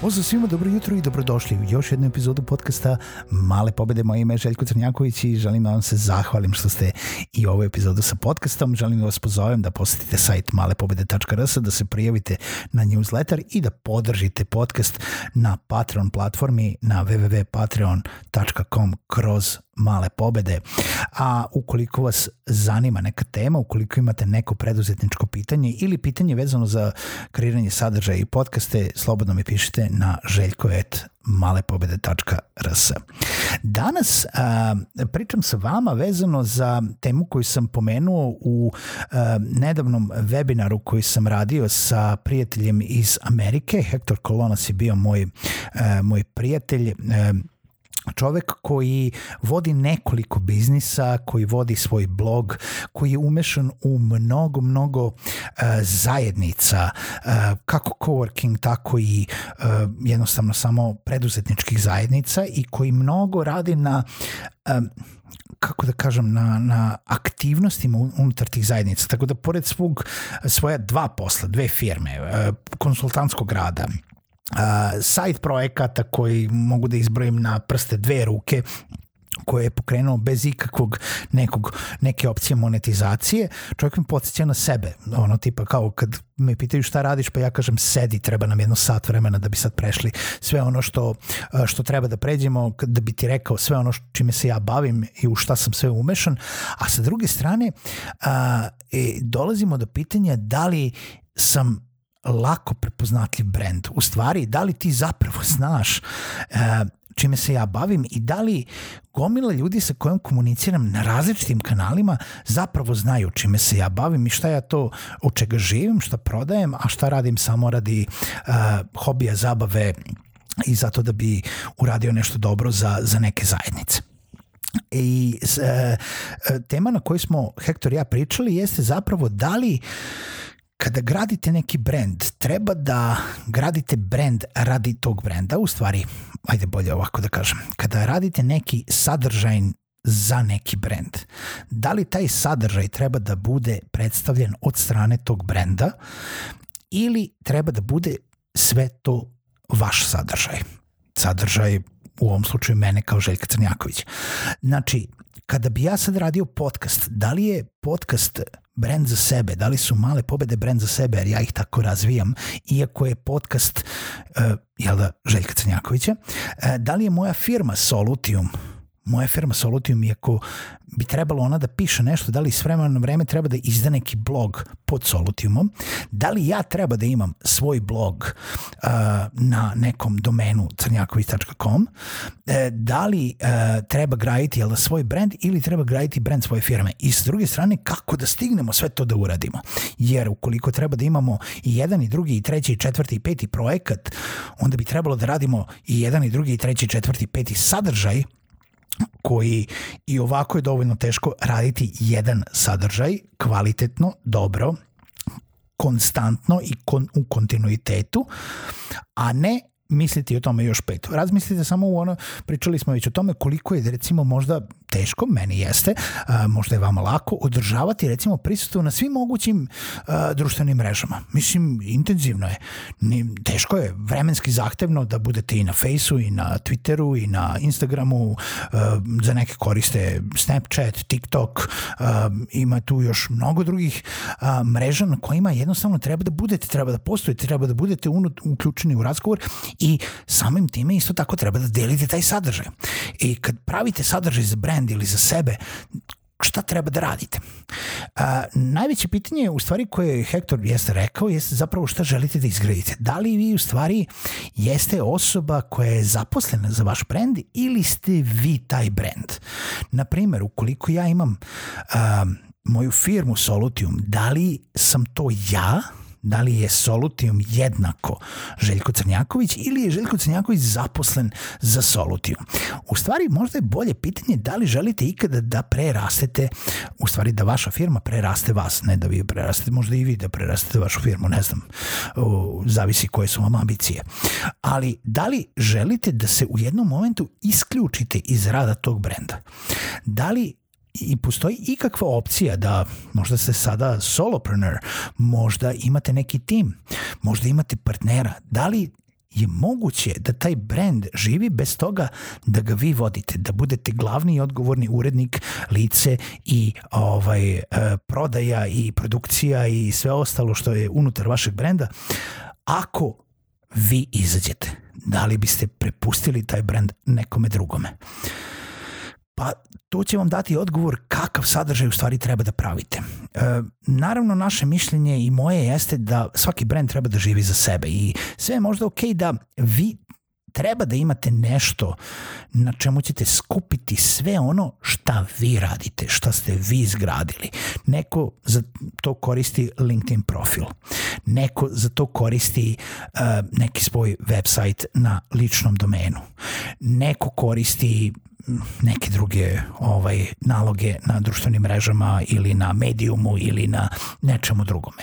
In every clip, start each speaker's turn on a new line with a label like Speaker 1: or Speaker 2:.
Speaker 1: Pozdrav svima, dobro jutro i dobrodošli u još jednu epizodu podcasta Male pobede. Moje ime je Željko Crnjaković i želim da vam se zahvalim što ste i ovu epizodu sa podcastom. Želim da vas pozovem da posetite sajt malepobede.rs, da se prijavite na newsletter i da podržite podcast na Patreon platformi na www.patreon.com kroz male pobede. A ukoliko vas zanima neka tema, ukoliko imate neko preduzetničko pitanje ili pitanje vezano za kreiranje sadržaja i podcaste, slobodno mi pišite na željkoet malepobede.rs. Danas a, pričam sa vama vezano za temu koju sam pomenuo u a, nedavnom webinaru koji sam radio sa prijateljem iz Amerike. Hector Colonas je bio moj, a, moj prijatelj. A, čovek koji vodi nekoliko biznisa, koji vodi svoj blog, koji je umešan u mnogo, mnogo uh, zajednica, uh, kako coworking, tako i uh, jednostavno samo preduzetničkih zajednica i koji mnogo radi na um, kako da kažem, na, na aktivnostima unutar tih zajednica. Tako da, pored svog, svoja dva posla, dve firme, konsultantskog rada, uh, sajt projekata koji mogu da izbrojim na prste dve ruke koje je pokrenuo bez ikakvog nekog, neke opcije monetizacije, čovjek mi podsjeća na sebe, ono tipa kao kad me pitaju šta radiš, pa ja kažem sedi, treba nam jedno sat vremena da bi sad prešli sve ono što, što treba da pređemo, da bi ti rekao sve ono čime se ja bavim i u šta sam sve umešan, a sa druge strane a, e, dolazimo do pitanja da li sam lako prepoznatljiv brend. U stvari, da li ti zapravo znaš e, čime se ja bavim i da li gomila ljudi sa kojom komuniciram na različitim kanalima zapravo znaju čime se ja bavim i šta ja to od čega živim, šta prodajem, a šta radim samo radi uh, hobija, zabave i zato da bi uradio nešto dobro za, za neke zajednice. I e, tema na kojoj smo Hektor i ja pričali jeste zapravo da li kada gradite neki brand, treba da gradite brand radi tog brenda, u stvari, ajde bolje ovako da kažem, kada radite neki sadržaj za neki brand, da li taj sadržaj treba da bude predstavljen od strane tog brenda ili treba da bude sve to vaš sadržaj. Sadržaj u ovom slučaju mene kao Željka Crnjaković. Znači, kada bi ja sad radio podcast, da li je podcast brend za sebe, da li su male pobede brend za sebe, jer ja ih tako razvijam, iako je podcast, uh, jel da, Željka Crnjakovića, uh, da li je moja firma Solutium, moja firma Solutium, iako bi trebalo ona da piše nešto, da li s vremena na vreme treba da izda neki blog pod Solutiumom, da li ja treba da imam svoj blog uh, na nekom domenu crnjaković.com, uh, da li uh, treba graditi jel, da, svoj brand ili treba graditi brand svoje firme. I s druge strane, kako da stignemo sve to da uradimo. Jer ukoliko treba da imamo i jedan i drugi i treći i četvrti i peti projekat, onda bi trebalo da radimo i jedan i drugi i treći i četvrti i peti sadržaj koji i ovako je dovoljno teško raditi jedan sadržaj kvalitetno, dobro, konstantno i kon, u kontinuitetu, a ne misliti o tome još pet. Razmislite samo u ono, pričali smo već o tome koliko je recimo možda teško, meni jeste, možda je vama lako, održavati recimo prisustvo na svim mogućim društvenim mrežama. Mislim, intenzivno je. Teško je, vremenski zahtevno da budete i na Faceu i na Twitteru i na Instagramu, za neke koriste Snapchat, TikTok, ima tu još mnogo drugih mreža na kojima jednostavno treba da budete, treba da postojite, treba da budete uključeni u razgovor i samim time isto tako treba da delite taj sadržaj. I kad pravite sadržaj za brand ili za sebe, šta treba da radite? A, najveće pitanje u stvari koje je Hector jeste rekao jeste zapravo šta želite da izgradite. Da li vi u stvari jeste osoba koja je zaposlena za vaš brand ili ste vi taj brand? Naprimer, ukoliko ja imam a, moju firmu Solutium, da li sam to ja da li je Solutijum jednako Željko Crnjaković ili je Željko Crnjaković zaposlen za Solutijum. U stvari možda je bolje pitanje da li želite ikada da prerastete, u stvari da vaša firma preraste vas, ne da vi prerastete, možda i vi da prerastete vašu firmu, ne znam, zavisi koje su vam ambicije. Ali da li želite da se u jednom momentu isključite iz rada tog brenda? Da li i postoji ikakva opcija da možda ste sada solopreneur, možda imate neki tim, možda imate partnera, da li je moguće da taj brand živi bez toga da ga vi vodite, da budete glavni i odgovorni urednik, lice i ovaj e, prodaja i produkcija i sve ostalo što je unutar vašeg brenda, ako vi izađete, da li biste prepustili taj brand nekome drugome? Pa to će vam dati odgovor kakav sadržaj u stvari treba da pravite. E, naravno, naše mišljenje i moje jeste da svaki brand treba da živi za sebe i sve je možda ok da vi treba da imate nešto na čemu ćete skupiti sve ono šta vi radite, šta ste vi izgradili. Neko za to koristi LinkedIn profil, neko za to koristi uh, neki svoj website na ličnom domenu, neko koristi neke druge ovaj naloge na društvenim mrežama ili na medijumu ili na nečemu drugome.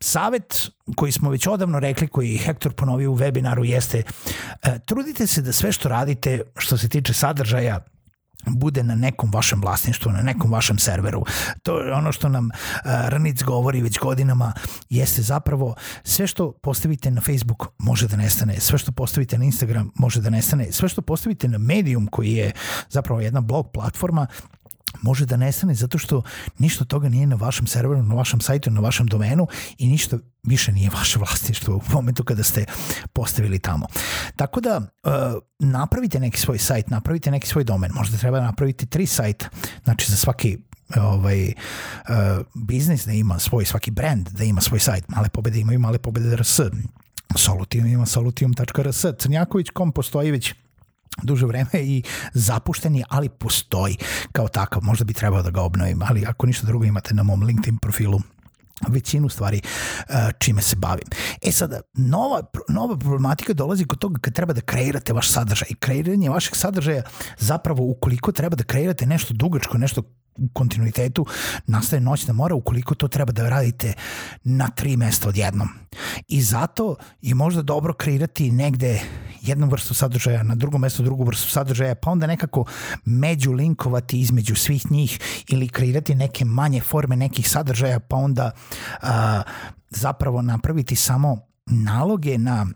Speaker 1: Savet koji smo već odavno rekli, koji Hektor ponovio u webinaru jeste e, trudite se da sve što radite što se tiče sadržaja bude na nekom vašem vlasništvu, na nekom vašem serveru. To je ono što nam uh, Ranic govori već godinama, jeste zapravo sve što postavite na Facebook može da nestane, sve što postavite na Instagram može da nestane, sve što postavite na Medium koji je zapravo jedna blog platforma može da nestane zato što ništa toga nije na vašem serveru, na vašem sajtu, na vašem domenu i ništa više nije vaše vlasništvo u momentu kada ste postavili tamo. Tako da uh, napravite neki svoj sajt, napravite neki svoj domen, možda treba napraviti tri sajta, znači za svaki ovaj, uh, biznis da ima svoj, svaki brand da ima svoj sajt. Male pobede imaju male pobede RS. Solutium ima solutium.rs. Crnjaković.com postoji već duže vreme i zapušten je, ali postoji kao takav. Možda bi trebao da ga obnovim, ali ako ništa drugo imate na mom LinkedIn profilu većinu stvari uh, čime se bavim. E sada, nova, nova problematika dolazi kod toga kad treba da kreirate vaš sadržaj. Kreiranje vašeg sadržaja zapravo ukoliko treba da kreirate nešto dugačko, nešto kontinuitetu nastaje noćna mora ukoliko to treba da radite na tri mesta odjednom. I zato je možda dobro kreirati negde jednu vrstu sadržaja, na drugom mestu drugu vrstu sadržaja, pa onda nekako među linkovati između svih njih ili kreirati neke manje forme nekih sadržaja, pa onda a, zapravo napraviti samo naloge na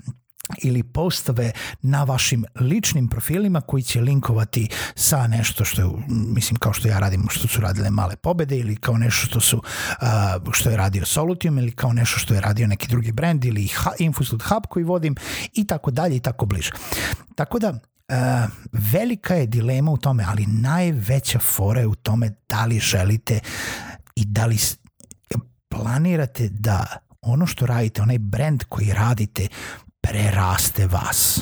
Speaker 1: ili postave na vašim ličnim profilima koji će linkovati sa nešto što je, mislim kao što ja radim, što su radile male pobede ili kao nešto što su što je radio Solutium ili kao nešto što je radio neki drugi brand ili Infosud Hub koji vodim i tako dalje i tako bliže. Tako da Uh, velika je dilema u tome, ali najveća fora je u tome da li želite i da li planirate da ono što radite, onaj brand koji radite preraste vas.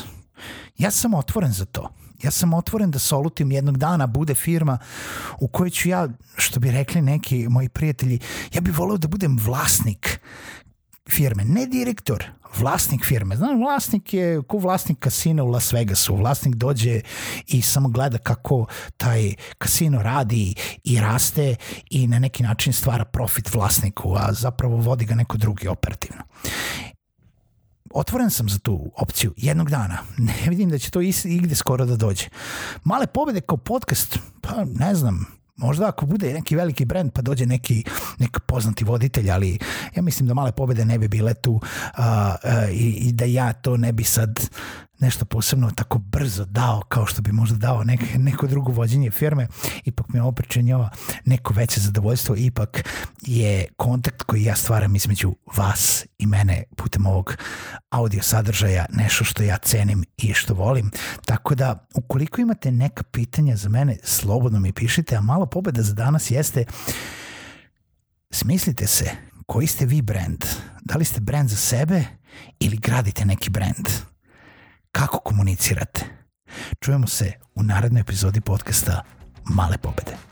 Speaker 1: Ja sam otvoren za to. Ja sam otvoren da Solutim jednog dana bude firma u kojoj ću ja, što bi rekli neki moji prijatelji, ja bih voleo da budem vlasnik firme, ne direktor, vlasnik firme. Znam, vlasnik je ko vlasnik kasina u Las Vegasu. Vlasnik dođe i samo gleda kako taj kasino radi i raste i na neki način stvara profit vlasniku, a zapravo vodi ga neko drugi operativno otvoren sam za tu opciju jednog dana. Ne vidim da će to igde skoro da dođe. Male pobede kao podcast, pa ne znam, možda ako bude neki veliki brend pa dođe neki, neki poznati voditelj, ali ja mislim da male pobede ne bi bile tu uh, uh, i, i da ja to ne bi sad nešto posebno tako brzo dao kao što bi možda dao nek, neko drugo vođenje firme, ipak mi ovo pričanjava neko veće zadovoljstvo, ipak je kontakt koji ja stvaram između vas i mene putem ovog audio sadržaja nešto što ja cenim i što volim. Tako da, ukoliko imate neka pitanja za mene, slobodno mi pišite, a mala pobeda za danas jeste Smislite se koji ste vi brand. Da li ste brand za sebe ili gradite neki brand? Kako komunicirate? Čujemo se u narednoj epizodi podcasta Male pobede.